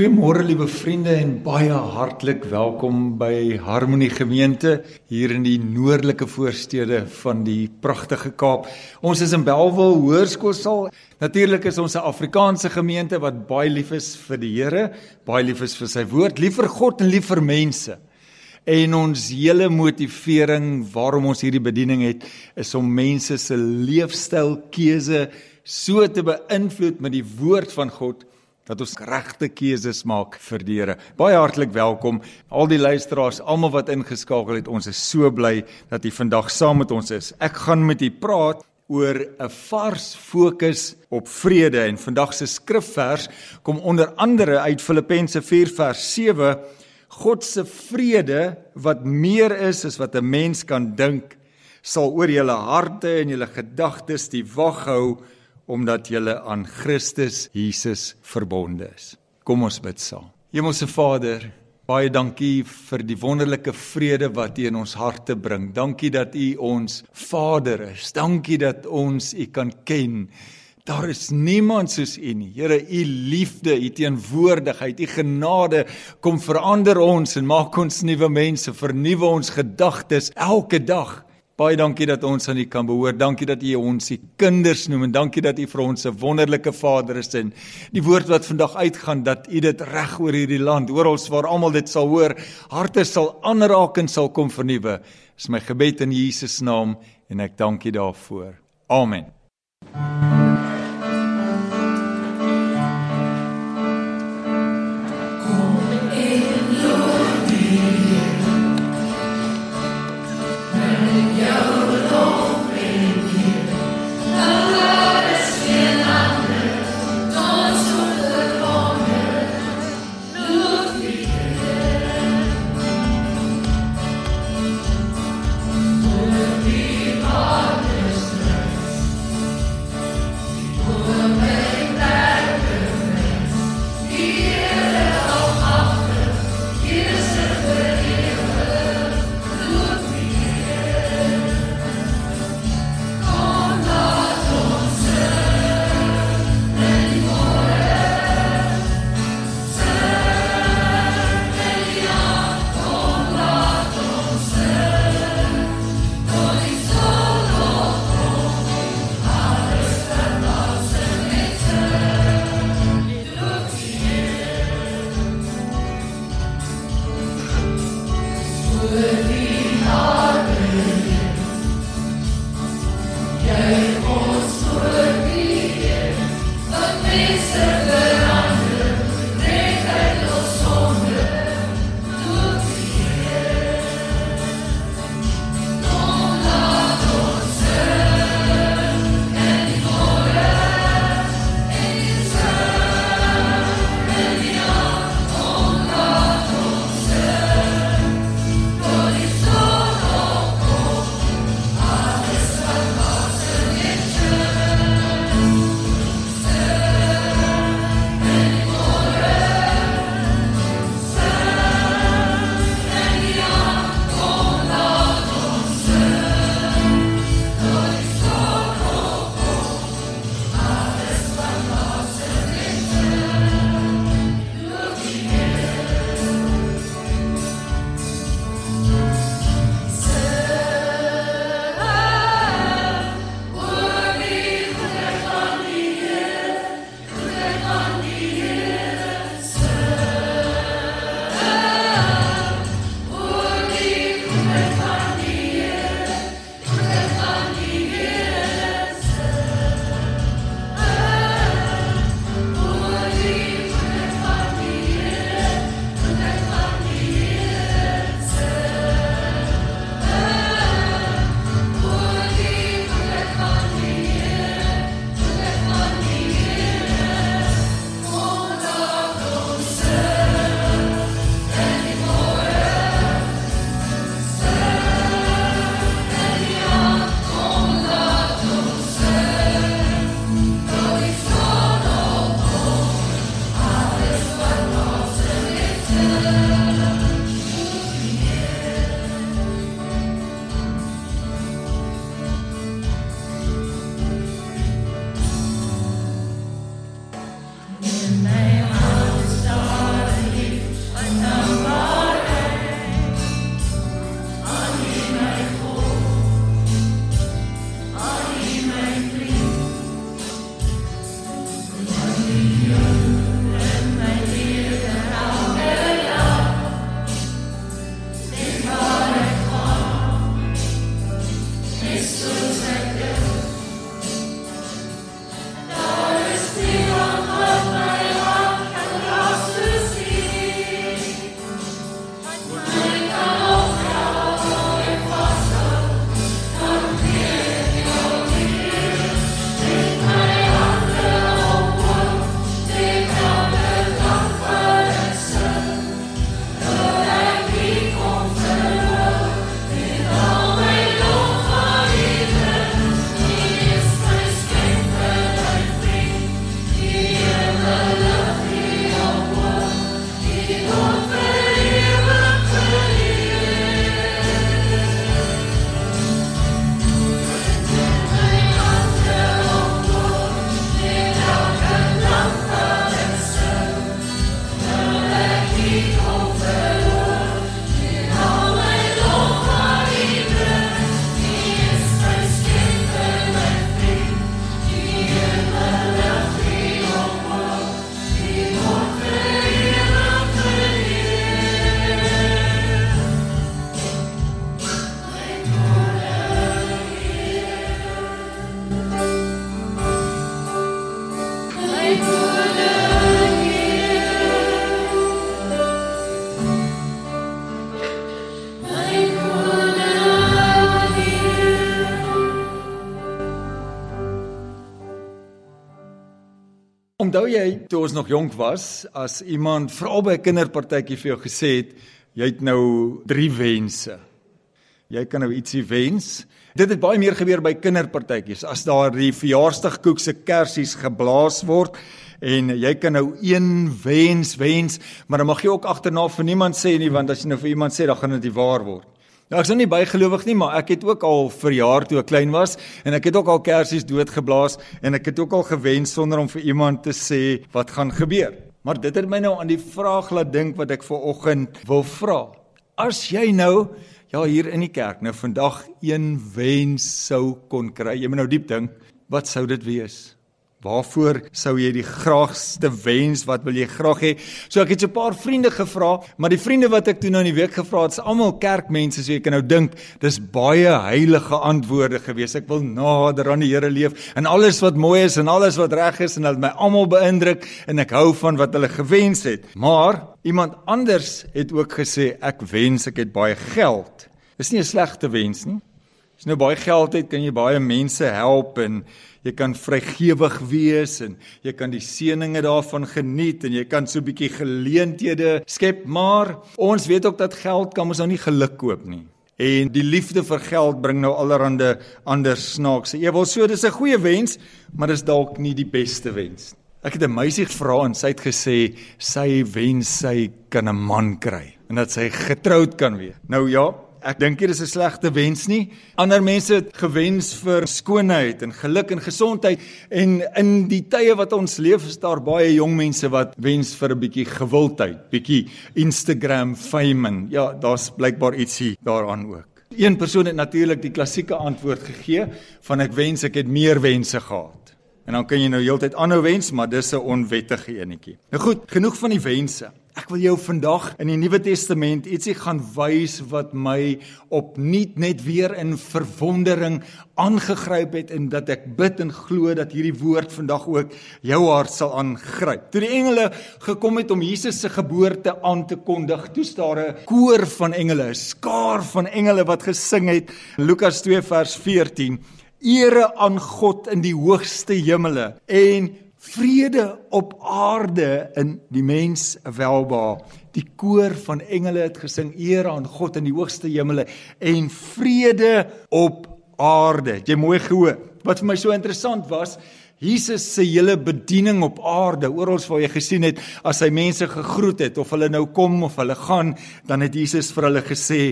Goeiemôre liewe vriende en baie hartlik welkom by Harmonie Gemeente hier in die noordelike voorstede van die pragtige Kaap. Ons is in Belwel Hoërskoolsaal. Natuurlik is ons 'n Afrikaanse gemeente wat baie lief is vir die Here, baie lief is vir sy woord, lief vir God en lief vir mense. En ons hele motivering waarom ons hierdie bediening het, is om mense se leefstylkeuse so te beïnvloed met die woord van God dat ons regte keuses maak vir die Here. Baie hartlik welkom al die luisteraars, almal wat ingeskakel het. Ons is so bly dat u vandag saam met ons is. Ek gaan met u praat oor 'n vars fokus op vrede en vandag se skrifvers kom onder andere uit Filippense 4 vers 7 God se vrede wat meer is as wat 'n mens kan dink sal oor julle harte en julle gedagtes die wag hou omdat julle aan Christus Jesus verbonde is. Kom ons bid saam. Hemelse Vader, baie dankie vir die wonderlike vrede wat U in ons harte bring. Dankie dat U ons Vader is. Dankie dat ons U kan ken. Daar is niemand soos U nie. Here, U liefde, U teenwoordigheid, U genade kom verander ons en maak ons nuwe mense, vernuwe ons gedagtes elke dag. Baie dankie dat ons aan U kan behoort. Dankie dat U ons se kinders noem en dankie dat U vir ons 'n wonderlike Vader is en die woord wat vandag uitgaan dat U dit reg oor hierdie land, oral waar almal dit sal hoor, harte sal aanraak en sal kom vernuwe. Dis my gebed in Jesus naam en ek dank U daarvoor. Amen. Onthou jy toe ons nog jonk was, as iemand veral by 'n kinderpartytjie vir jou gesê het, jy het nou 3 wense. Jy kan nou ietsie wens. Dit het baie meer gebeur by kinderpartytjies. As daar die verjaarsdagkoek se kersies geblaas word en jy kan nou een wens wens, maar dan mag jy ook agterna vir niemand sê nie want as jy nou vir iemand sê, dan gaan dit nie waar word. Nou ek's nou nie bygelowig nie, maar ek het ook al verjaar toe ek klein was en ek het ook al kersies doodgeblaas en ek het ook al gewens sonder om vir iemand te sê wat gaan gebeur. Maar dit het my nou aan die vraag laat dink wat ek ver oggend wil vra. As jy nou ja hier in die kerk nou vandag een wens sou kon kry, jy moet nou diep dink, wat sou dit wees? Waarvoor sou jy die graagste wens? Wat wil jy graag hê? So ek het so 'n paar vriende gevra, maar die vriende wat ek toe nou in die week gevra het, is almal kerkmense, so jy kan nou dink, dis baie heilige antwoorde gewees. Ek wil nader aan die Here leef en alles wat mooi is en alles wat reg is en hulle my almal beïndruk en ek hou van wat hulle gewens het. Maar iemand anders het ook gesê ek wens ek het baie geld. Dis nie 'n slegte wens nie. As jy nou baie geld het, kan jy baie mense help en jy kan vrygewig wees en jy kan die seëninge daarvan geniet en jy kan so 'n bietjie geleenthede skep, maar ons weet ook dat geld kan ons nou nie geluk koop nie. En die liefde vir geld bring nou allerhande ander snaakse. Wil so dis 'n goeie wens, maar dis dalk nie die beste wens. Ek het 'n meisie gevra en sy het gesê sy wens sy kan 'n man kry en dat sy getroud kan wees. Nou ja, Ek dink dit is 'n slegte wens nie. Ander mense het gewens vir skoonheid en geluk en gesondheid en in die tye wat ons leef is daar baie jong mense wat wens vir 'n bietjie gewildheid, bietjie Instagram fame en ja, daar's blykbaar ietsie daaraan ook. Een persoon het natuurlik die klassieke antwoord gegee van ek wens ek het meer wense gehad. En dan kan jy nou heeltyd aanhou wens, maar dis 'n onwettige enetjie. Nou goed, genoeg van die wense. Ek wil jou vandag in die Nuwe Testament ietsie gaan wys wat my opnuut net weer in verwondering aangegryp het en dat ek bid en glo dat hierdie woord vandag ook jou hart sal aangryp. Toe die engele gekom het om Jesus se geboorte aan te kondig, toe staar 'n koor van engele, 'n skaar van engele wat gesing het. Lukas 2 vers 14: Ere aan God in die hoogste hemele en vrede op aarde in die mens welba. Die koor van engele het gesing eer aan God in die hoogste hemele en vrede op aarde. Jy mooi gehoor. Wat vir my so interessant was, Jesus se hele bediening op aarde, oral waar jy gesien het as hy mense gegroet het of hulle nou kom of hulle gaan, dan het Jesus vir hulle gesê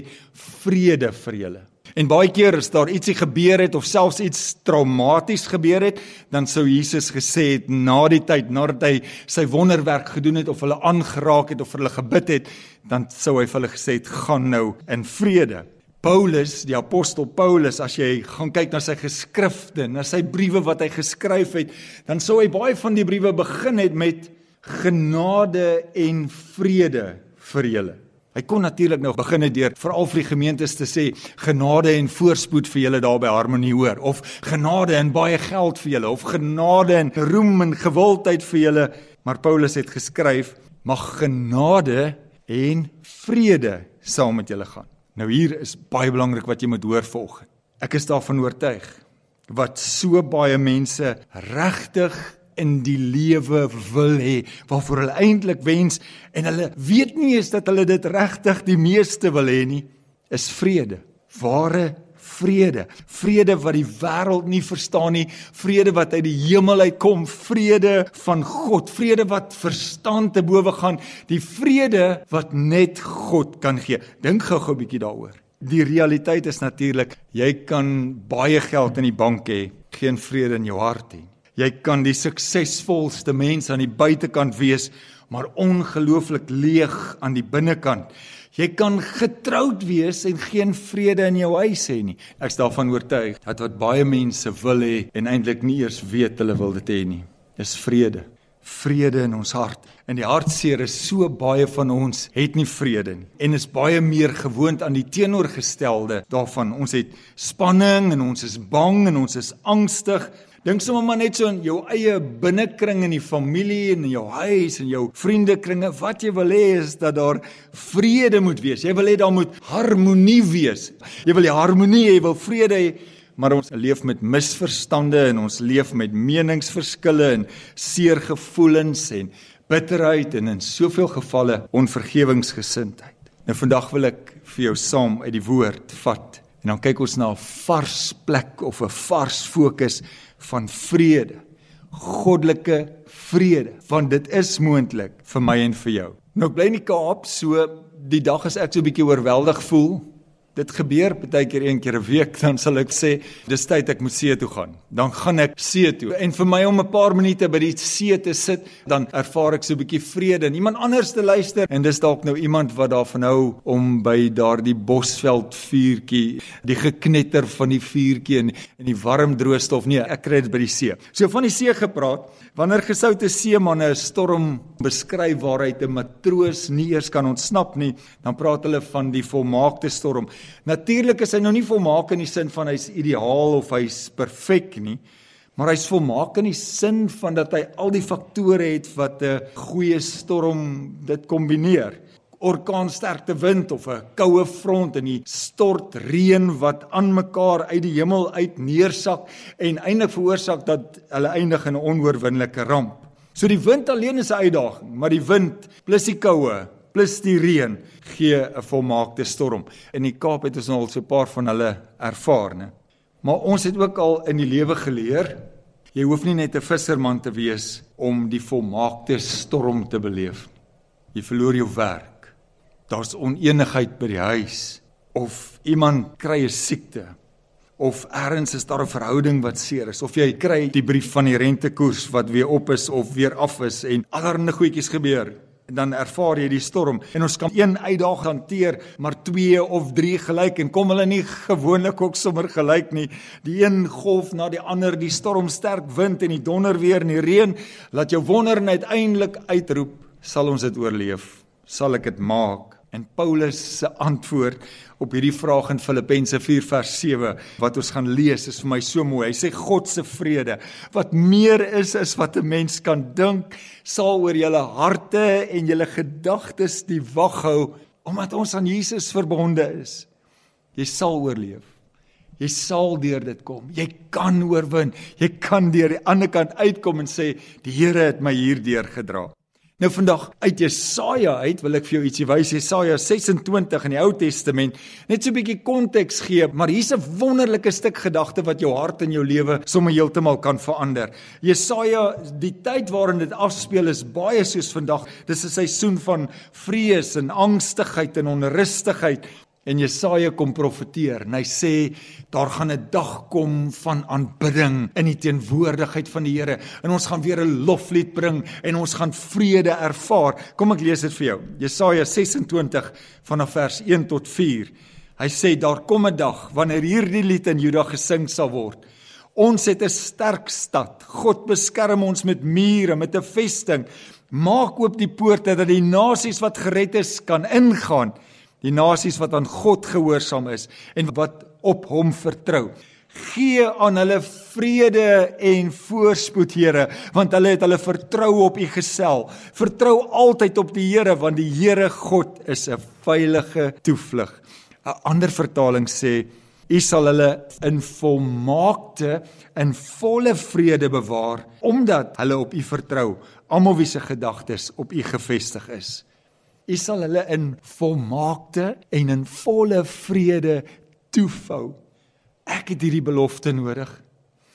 vrede vir julle. En baie keer as daar ietsie gebeur het of selfs iets traumaties gebeur het, dan sou Jesus gesê het na die tyd nadat hy sy wonderwerk gedoen het of hulle aangeraak het of hulle gebid het, dan sou hy vir hulle gesê het gaan nou in vrede. Paulus, die apostel Paulus, as jy gaan kyk na sy geskrifte, na sy briewe wat hy geskryf het, dan sou hy baie van die briewe begin het met genade en vrede vir julle. Hy kon natuurlik nou begin het deur veral vir die gemeentes te sê genade en voorspoed vir julle daar by Harmonie hoor of genade en baie geld vir julle of genade en roem en gewildheid vir julle maar Paulus het geskryf mag genade en vrede saam met julle gaan. Nou hier is baie belangrik wat jy moet hoor volgens. Ek is daarvan oortuig wat so baie mense regtig in die lewe wil hê, waarvoor hulle eintlik wens en hulle weet nie eens dat hulle dit regtig die meeste wil hê nie, is vrede. Ware vrede. Vrede wat die wêreld nie verstaan nie, vrede wat uit die hemel uitkom, vrede van God, vrede wat verstand te bowe gaan, die vrede wat net God kan gee. Dink gou-gou 'n bietjie daaroor. Die realiteit is natuurlik, jy kan baie geld in die bank hê, geen vrede in jou hart hê. Jy kan die suksesvolste mens aan die buitekant wees, maar ongelooflik leeg aan die binnekant. Jy kan getroud wees en geen vrede in jou huis hê nie. Ek's daarvan oortuig dat wat baie mense wil hê en eintlik nie eers weet hulle wil dit hê nie, is vrede. Vrede in ons hart. In die hartseer is so baie van ons het nie vrede nie en is baie meer gewoond aan die teenoorgestelde daarvan. Ons het spanning en ons is bang en ons is angstig Dink sommer maar net so in jou eie binnekring in die familie en in jou huis en jou vriendekringe. Wat jy wil hê is dat daar vrede moet wees. Jy wil hê daar moet harmonie wees. Jy wil hê harmonie, jy wil vrede hê. maar ons leef met misverstande en ons leef met meningsverskille en seer gevoelens en bitterheid en in soveel gevalle onvergewingsgesindheid. Nou vandag wil ek vir jou saam uit die woord vat en dan kyk ons na 'n vars plek of 'n vars fokus van vrede. Goddelike vrede, want dit is moontlik vir my en vir jou. Nou ek bly in die Kaap, so die dag as ek so 'n bietjie oorweldig voel, Dit gebeur baie keer een keer 'n week dan sal ek sê dis tyd ek moet see toe gaan. Dan gaan ek see toe. En vir my om 'n paar minute by die see te sit, dan ervaar ek so 'n bietjie vrede en iemand anders te luister en dis dalk nou iemand wat daarvan hou om by daardie bosveld vuurtjie, die geknetter van die vuurtjie en in die warm droë stof. Nee, ek kry dit by die see. So van die see gepraat, wanneer gesoute seemanne 'n storm beskryf waaruit 'n matroos nie eers kan ontsnap nie, dan praat hulle van die volmaakte storm. Natuurlik is hy nou nie volmaak in die sin van hy's ideaal of hy's perfek nie, maar hy's volmaak in die sin van dat hy al die faktore het wat 'n goeie storm dit kombineer. Orkaansterkte wind of 'n koue front en die stort reën wat aan mekaar uit die hemel uit neersak en eindelik veroorsaak dat hulle eindig in 'n onoorwinnelike ramp. So die wind alleen is 'n uitdaging, maar die wind plus die koue plus die reën gee 'n volmaakte storm. In die Kaap het ons al so 'n paar van hulle ervaar, né? Maar ons het ook al in die lewe geleer, jy hoef nie net 'n visserman te wees om die volmaakte storm te beleef. Jy verloor jou werk. Daar's oneenigheid by die huis of iemand kry 'n siekte of ergens is daar 'n verhouding wat seer is of jy kry die brief van die rentekoers wat weer op is of weer af is en allerlei goedjies gebeur dan ervaar jy die storm. En ons kan een uitdaging hanteer maar twee of drie gelyk en kom hulle nie gewoonlik ook sommer gelyk nie. Die een golf na die ander die storm sterk wind en die donder weer en die reën laat jou wonder en uiteindelik uitroep sal ons dit oorleef? Sal ek dit maak En Paulus se antwoord op hierdie vraag in Filippense 4 vers 7 wat ons gaan lees is vir my so mooi. Hy sê God se vrede wat meer is as wat 'n mens kan dink, sal oor julle harte en julle gedagtes die wag hou omdat ons aan Jesus verbonde is. Jy sal oorleef. Jy sal deur dit kom. Jy kan oorwin. Jy kan deur die ander kant uitkom en sê die Here het my hierdeur gedra. Nou vandag uit Jesaja uit wil ek vir jou ietsie wys. Jesaja 26 in die Ou Testament. Net so 'n bietjie konteks gee, maar hier's 'n wonderlike stuk gedagte wat jou hart en jou lewe sommer heeltemal kan verander. Jesaja, die tyd waarin dit afspeel is baie soos vandag. Dis 'n seisoen van vrees en angstigheid en onrustigheid. En Jesaja kom profeteer en hy sê daar gaan 'n dag kom van aanbidding in die teenwoordigheid van die Here en ons gaan weer 'n loflied bring en ons gaan vrede ervaar. Kom ek lees dit vir jou. Jesaja 26 vanaf vers 1 tot 4. Hy sê daar kom 'n dag wanneer hierdie lied in Juda gesing sal word. Ons het 'n sterk stad. God beskerm ons met mure, met 'n vesting. Maak oop die poorte dat die nasies wat gered is kan ingaan die nasies wat aan God gehoorsaam is en wat op hom vertrou. Gee aan hulle vrede en voorspoed, Here, want hulle het hulle vertrou op U gesel. Vertrou altyd op die Here, want die Here God is 'n veilige toevlug. 'n Ander vertaling sê U sal hulle in volmaakte in volle vrede bewaar omdat hulle op U vertrou, almal wie se gedagtes op U gefestig is. U sal hulle in volmaakte en in volle vrede toefou. Ek het hierdie belofte nodig.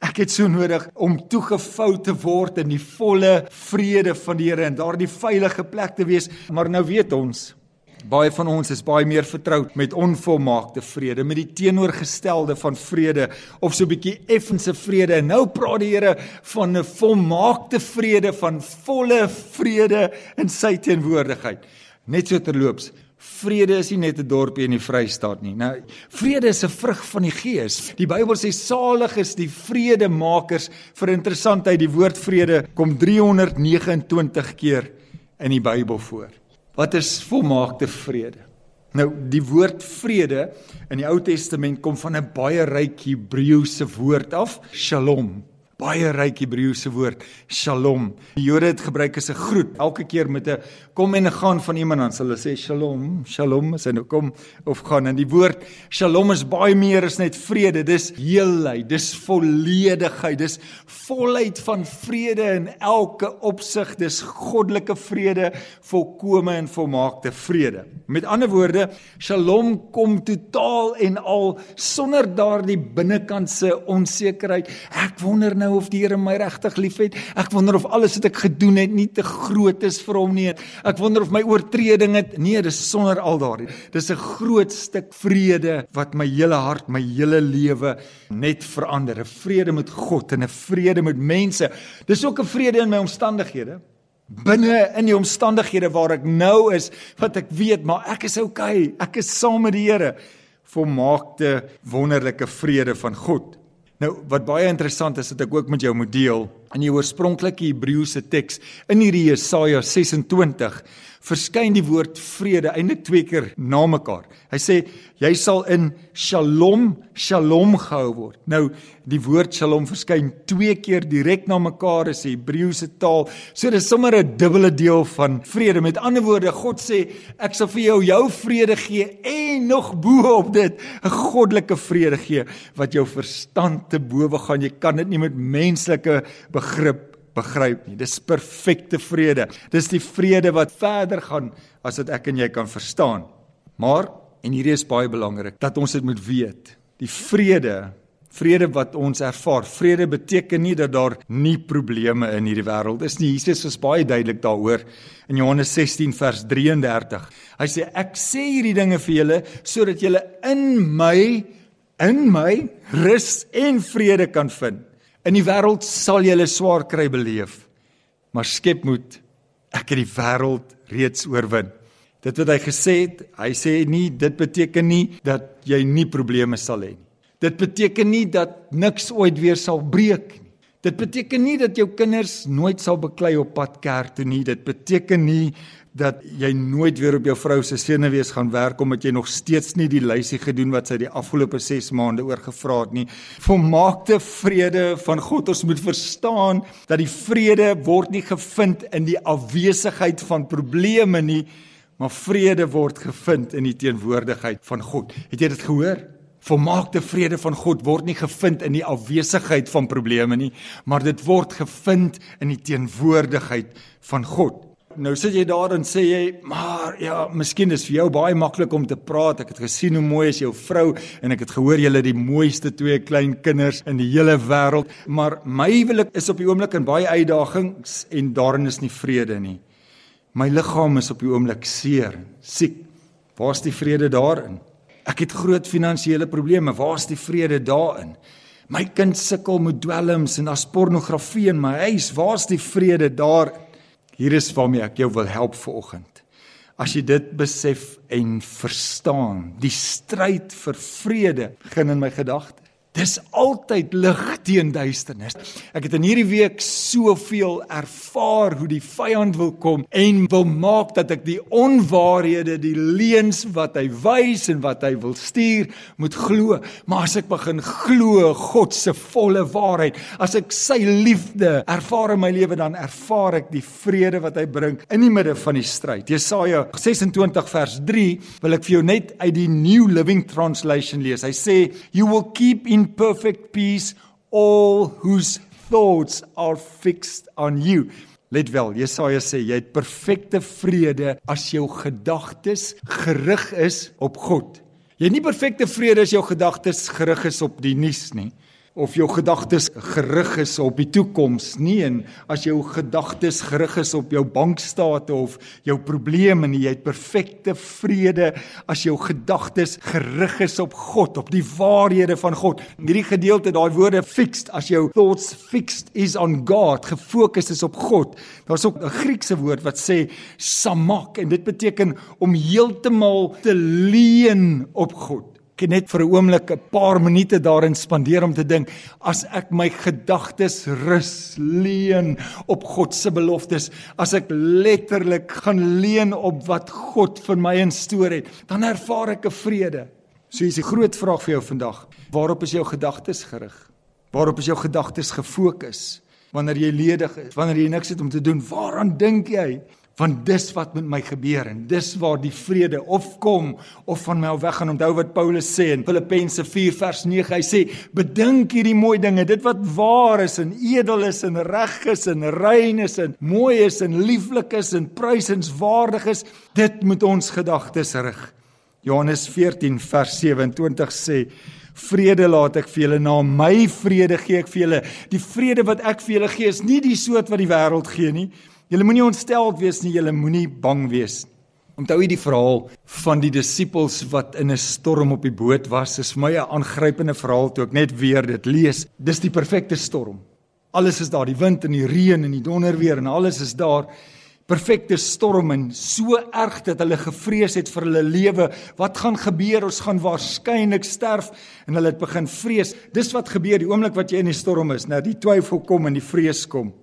Ek het so nodig om toegevou te word in die volle vrede van die Here en daardie veilige plek te wees. Maar nou weet ons, baie van ons is baie meer vertroud met onvolmaakte vrede, met die teenoorgestelde van vrede of so 'n bietjie effense vrede. En nou praat die Here van 'n volmaakte vrede, van volle vrede in sy teenwoordigheid. Net so terloops, vrede is nie net 'n dorpie in die Vrystaat nie. Nou, vrede is 'n vrug van die Gees. Die Bybel sê salig is die vredemakers. Vir interessantheid, die woord vrede kom 329 keer in die Bybel voor. Wat is volmaakte vrede? Nou, die woord vrede in die Ou Testament kom van 'n baie ryk Hebreëse woord af, Shalom. Baie ryk Hebreëse woord, Shalom. Die Jode het gebruik as 'n groet elke keer met 'n kom en 'n gaan van iemand dan hulle sê Shalom, Shalom, as hy nou kom of gaan. En die woord Shalom is baie meer as net vrede. Dis heelheid, dis volledigheid, dis volheid van vrede in elke opsig. Dis goddelike vrede, volkome en volmaakte vrede. Met ander woorde, Shalom kom totaal en al sonder daardie binnekantse onsekerheid. Ek wonder nou of die Here my regtig liefhet. Ek wonder of alles wat ek gedoen het nie te groot is vir hom nie. Ek wonder of my oortreding het nee, dis sonder al daardie. Dis 'n groot stuk vrede wat my hele hart, my hele lewe net verander. 'n Vrede met God en 'n vrede met mense. Dis ook 'n vrede in my omstandighede binne in die omstandighede waar ek nou is wat ek weet maar ek is okay ek is saam met die Here volmaakte wonderlike vrede van God Nou wat baie interessant is dat ek ook met jou moet deel in die oorspronklike Hebreëse teks in hierdie Jesaja 26 verskyn die woord vrede eintlik twee keer na mekaar. Hy sê jy sal in Shalom, Shalom gehou word. Nou die woord Shalom verskyn twee keer direk na mekaar in die Hebreëse taal. So dis sommer 'n dubbele deel van vrede. Met ander woorde, God sê ek sal vir jou jou vrede gee en nog bo op dit 'n goddelike vrede gee wat jou verstand te bowe gaan. Jy kan dit nie met menslike begrip begryp nie. Dis perfekte vrede. Dis die vrede wat verder gaan as wat ek en jy kan verstaan. Maar en hierdie is baie belangrik dat ons dit moet weet. Die vrede Vrede wat ons ervaar. Vrede beteken nie dat daar nie probleme in hierdie wêreld is nie. Jesus is baie duidelik daaroor in Johannes 16 vers 33. Hy sê ek sê hierdie dinge vir julle sodat julle in my in my rus en vrede kan vind. In die wêreld sal 'n swaar kry beleef. Maar skep moed. Ek het die wêreld reeds oorwin. Dit wat hy gesê het, hy sê nie dit beteken nie dat jy nie probleme sal hê nie. Dit beteken nie dat niks ooit weer sal breek nie. Dit beteken nie dat jou kinders nooit sal beklei op pad kerk toe nie. Dit beteken nie dat jy nooit weer op jou vrou se senuwees gaan werk omdat jy nog steeds nie die lysie gedoen wat sy die afgelope 6 maande oor gevra het nie. Volmaakte vrede van God. Ons moet verstaan dat die vrede word nie gevind in die afwesigheid van probleme nie, maar vrede word gevind in die teenwoordigheid van God. Het jy dit gehoor? Volmaakte vrede van God word nie gevind in die afwesigheid van probleme nie, maar dit word gevind in die teenwoordigheid van God. Nou sit jy daar en sê jy, maar ja, miskien is vir jou baie maklik om te praat. Ek het gesien hoe mooi is jou vrou en ek het gehoor julle die mooiste twee klein kinders in die hele wêreld, maar my huwelik is op die oomblik in baie uitdagings en daarin is nie vrede nie. My liggaam is op die oomblik seer, siek. Waar's die vrede daarin? Ek het groot finansiële probleme. Waar's die vrede daarin? My kind sukkel met dwelms en as pornografie in my huis. Waar's die vrede daarin? Hier is waarmee ek jou wil help vanoggend. As jy dit besef en verstaan, die stryd vir vrede begin in my gedagte. Dis altyd lig teen duisternis. Ek het in hierdie week soveel ervaar hoe die vyand wil kom en wil maak dat ek die onwaarhede, die leuns wat hy wys en wat hy wil stuur, moet glo. Maar as ek begin glo God se volle waarheid, as ek sy liefde ervaar in my lewe, dan ervaar ek die vrede wat hy bring in die midde van die stryd. Jesaja 26 vers 3 wil ek vir jou net uit die New Living Translation lees. Hy sê, "You will keep in perfect peace all whose thoughts are fixed on you. Let wel, Jesaja sê jy het perfekte vrede as jou gedagtes gerig is op God. Jy het nie perfekte vrede as jou gedagtes gerig is op die nuus nie of jou gedagtes gerig is op die toekoms nie en as jou gedagtes gerig is op jou bankstate of jou probleme nie jy het perfekte vrede. As jou gedagtes gerig is op God op die waarhede van God hierdie gedeelte daai woorde fixed as jou thoughts fixed is on God gefokus is op God daar's ook 'n Griekse woord wat sê samak en dit beteken om heeltemal te leun op God ek net vir 'n oomblik 'n paar minute daarin spandeer om te dink as ek my gedagtes rus leen op God se beloftes as ek letterlik gaan leen op wat God vir my instoor het dan ervaar ek 'n vrede so is die groot vraag vir jou vandag waarop is jou gedagtes gerig Waarop is jou gedagtes gefokus? Wanneer jy ledig is, wanneer jy niks het om te doen, waaraan dink jy? Want dis wat met my gebeur en dis waar die vrede of kom of van my weggaan. Onthou wat Paulus sê in Filippense 4 vers 9. Hy sê: "Bedink hierdie mooi dinge, dit wat waar is en edel is en reg is en rein is en mooi is en lieflik is en prysenswaardig is, dit moet ons gedagtes rig." Johannes 14 vers 27 sê: Vrede laat ek vir julle na my vrede gee ek vir julle. Die vrede wat ek vir julle gee is nie die soort wat die wêreld gee nie. Julle moenie ontsteld wees nie, julle moenie bang wees. Onthou jy die verhaal van die disippels wat in 'n storm op die boot was? Dis vir my 'n aangrypende verhaal toe ek net weer dit lees. Dis die perfekte storm. Alles is daar, die wind en die reën en die donderweer en alles is daar perfekte storm en so erg dat hulle gevrees het vir hulle lewe. Wat gaan gebeur? Ons gaan waarskynlik sterf en hulle het begin vrees. Dis wat gebeur die oomblik wat jy in die storm is, nou die twyfel kom en die vrees kom.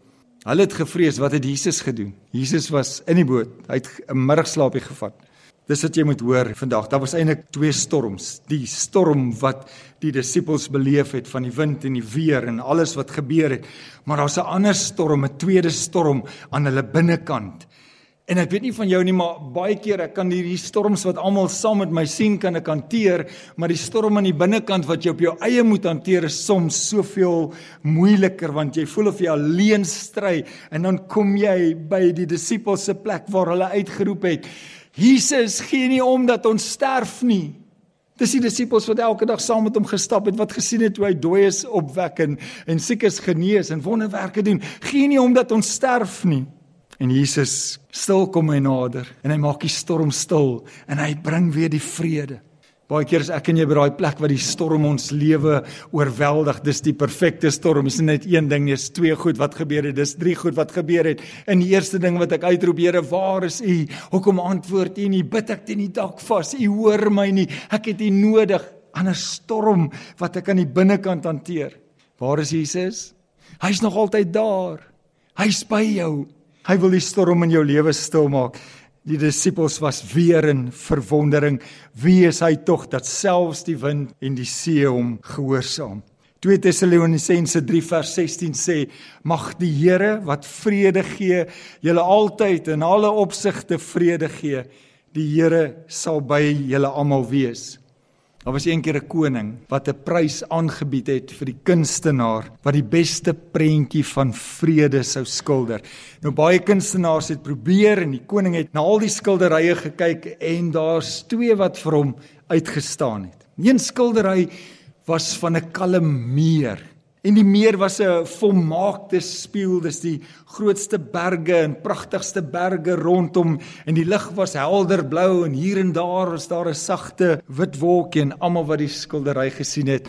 Hulle het gevrees, wat het Jesus gedoen? Jesus was in die boot. Hy het 'n middagslaapie gevat. Dis wat jy moet hoor vandag. Daar was eintlik twee storms. Die storm wat die disippels beleef het van die wind en die weer en alles wat gebeur het. Maar daar's 'n ander storm, 'n tweede storm aan hulle binnekant. En ek weet nie van jou nie, maar baie keer ek kan hierdie storms wat almal saam met my sien kan ek hanteer, maar die storm aan die binnekant wat jy op jou eie moet hanteer is soms soveel moeiliker want jy voel of jy alleen stry en dan kom jy by die disippels se plek waar hulle uitgeroep het Jesus gee nie om dat ons sterf nie. Dis die disippels wat elke dag saam met hom gestap het, wat gesien het hoe hy dooies opwek en en siekes genees en wonderwerke doen. Gee nie om dat ons sterf nie. En Jesus stil kom hy nader en hy maak die storm stil en hy bring weer die vrede. Baie keer is ek en jy by daai plek waar die storm ons lewe oorweldig. Dis die perfekte storm. Dis net een ding nie, dis twee goed wat gebeur het. Dis drie goed wat gebeur het. In die eerste ding wat ek uitroep, Here, waar is U? Hoekom antwoord U nie? Bid ek teen die dak vas. U hoor my nie. Ek het U nodig. 'n Storm wat ek aan die binnekant hanteer. Waar is Jesus? Hy's nog altyd daar. Hy's by jou. Hy wil die storm in jou lewe stilmaak. Die disippels was weer in verwondering. Wie is hy tog dat selfs die wind en die see hom gehoorsaam? 2 Tessalonisense 3 vers 16 sê: Mag die Here wat vrede gee, julle altyd in alle opsigte vrede gee. Die Here sal by julle almal wees. Daar was eendag 'n koning wat 'n prys aangebied het vir die kunstenaar wat die beste prentjie van vrede sou skilder. Nou baie kunstenaars het probeer en die koning het na al die skilderye gekyk en daar's twee wat vir hom uitgestaan het. Een skildery was van 'n kalm meer En die meer was 'n volmaakte spieël, dis die grootste berge en pragtigste berge rondom en die lug was helder blou en hier en daar was daar 'n sagte wit wolkie en almal wat die skildery gesien het,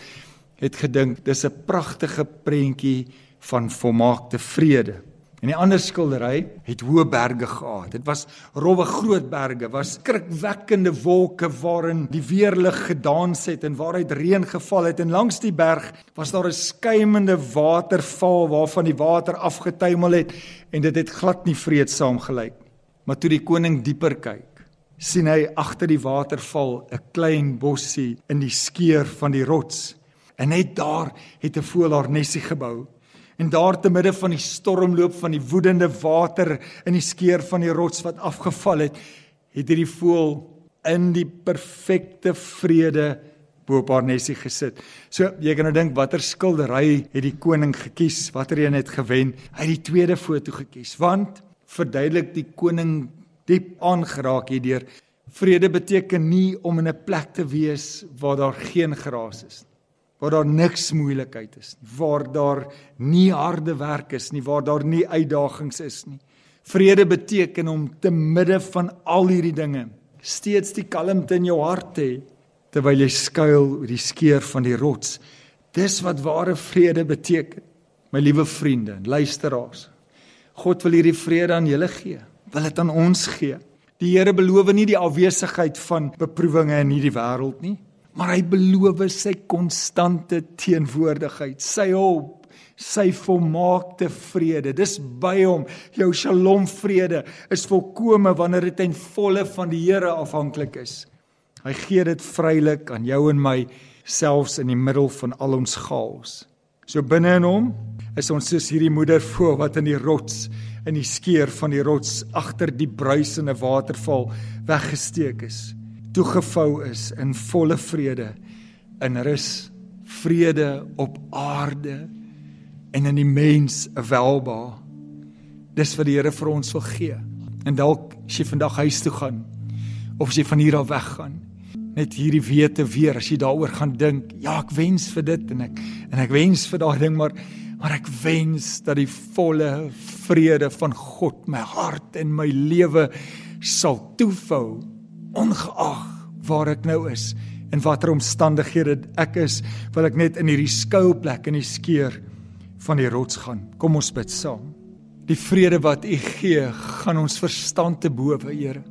het gedink dis 'n pragtige prentjie van volmaakte vrede. En die ander skildery het hoë berge gehad. Dit was rowwe groot berge, was skrikwekkende wolke waarin die weerlig gedans het en waaruit reën geval het en langs die berg was daar 'n skuimende waterval waarvan die water afgetuimel het en dit het glad nie vreedsaam gelyk. Maar toe die koning dieper kyk, sien hy agter die waterval 'n klein bossie in die skeur van die rots. En net daar het 'n voël haar nesie gebou. En daar te midde van die stormloop van die woedende water in die skeur van die rots wat afgeval het, het hierdie voël in die perfekte vrede bo op haar nesie gesit. So jy kan nou dink watter skildery het die koning gekies, watter een het gewen? Hy het die tweede foto gekies want verduidelik die koning diep aangeraak hierdeur vrede beteken nie om in 'n plek te wees waar daar geen gras is nie waar daar niks moeilikheid is nie, waar daar nie harde werk is nie, waar daar nie uitdagings is nie. Vrede beteken om te midde van al hierdie dinge steeds die kalmte in jou hart te hê terwyl jy skuil oor die skeur van die rots. Dis wat ware vrede beteken. My liewe vriende, luisteraars. God wil hierdie vrede aan julle gee. Wil dit aan ons gee. Die Here beloof nie die afwesigheid van beproewinge in hierdie wêreld nie maar hy beloof sy konstante teenwoordigheid, sy hulp, sy volmaakte vrede. Dis by hom. Jou Shalom vrede is volkome wanneer dit in volle van die Here afhanklik is. Hy gee dit vrylik aan jou en my selfs in die middel van al ons chaos. So binne in hom is ons soos hierdie moeder voor wat in die rots in die skeur van die rots agter die bruisende waterval weggesteek is, toegevou is in volle vrede, in rus, vrede op aarde en in die mens 'n welba. Dis wat die Here vir ons wil gee. En dalk as jy vandag huis toe gaan of as jy van hier af weggaan, net hierdie wete weer as jy daaroor gaan dink, ja, ek wens vir dit en ek en ek wens vir daai ding maar maar ek wens dat die volle vrede van God my hart en my lewe sal toefou ongeag waar ek nou is en watter omstandighede ek is, wil ek net in hierdie skouplek in die skeur van die rots gaan. Kom ons bid saam. Die vrede wat U gee, gaan ons verstand te bowe, Here.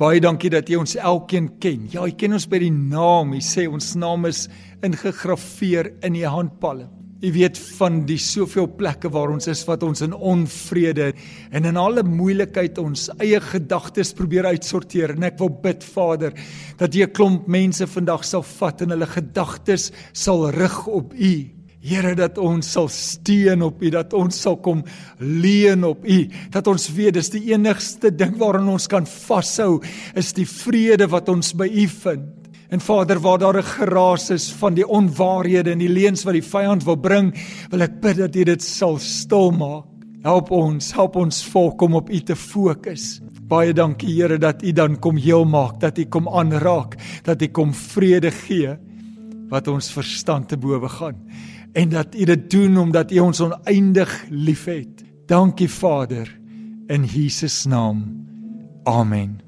Baie dankie dat jy ons elkeen ken. Ja, jy ken ons by die naam. Jy sê ons naam is ingegraveer in die handpalm. Jy weet van die soveel plekke waar ons is wat ons in onvrede en in alle moeilikheid ons eie gedagtes probeer uitsorteer. En ek wil bid, Vader, dat jy 'n klomp mense vandag sal vat en hulle gedagtes sal rig op U. Here dat ons sal steun op U, dat ons sal kom leun op U, dat ons weet dis die enigste ding waaraan ons kan vashou, is die vrede wat ons by U vind. En Vader, waar daar 'n geraas is van die onwaarhede en die leuns wat die vyand wil bring, wil ek bid dat U dit sal stil maak. Help ons, help ons volk om op U te fokus. Baie dankie Here dat U dan kom heel maak, dat U kom aanraak, dat U kom vrede gee wat ons verstand te bowe gaan en dat U dit doen omdat U ons oneindig liefhet. Dankie Vader in Jesus naam. Amen.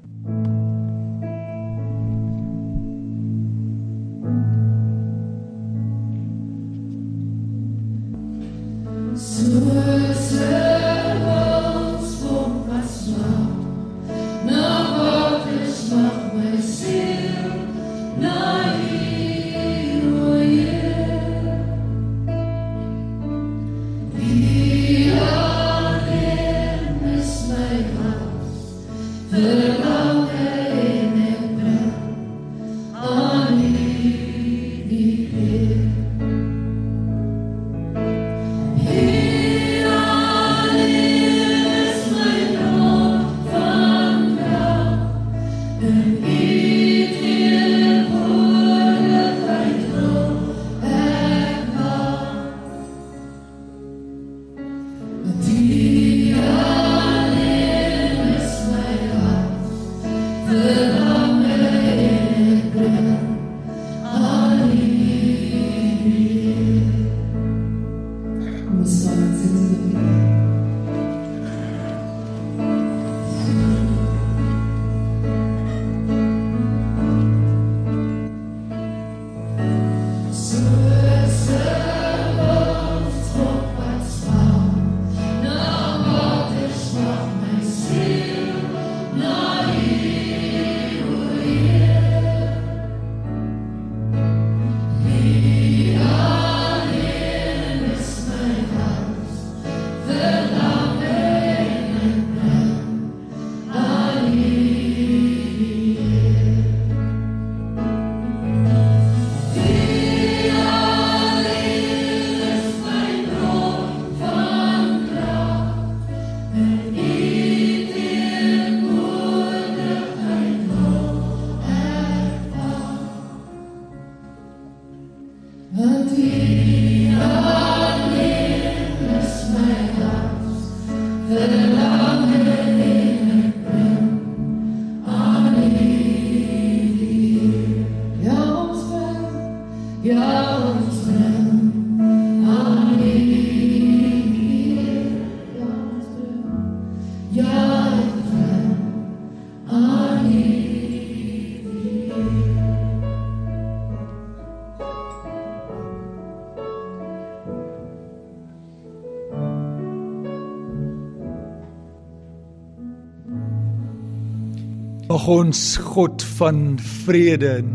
Mag ons God van vrede in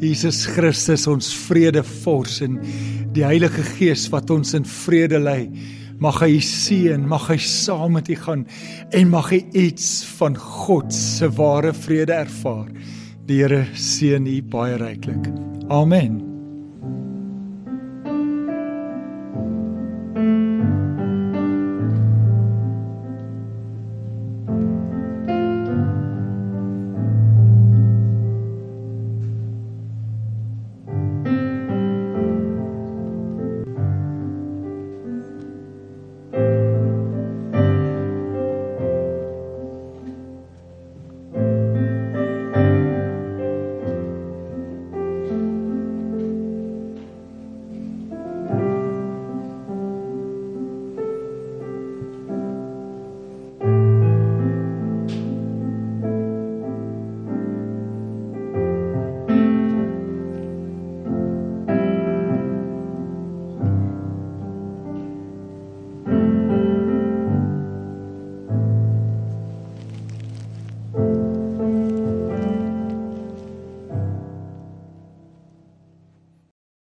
Jesus Christus ons vredevors en die Heilige Gees wat ons in vrede lei mag hy seën mag hy saam met u gaan en mag hy iets van God se ware vrede ervaar. Die Here seën u baie ryklik. Amen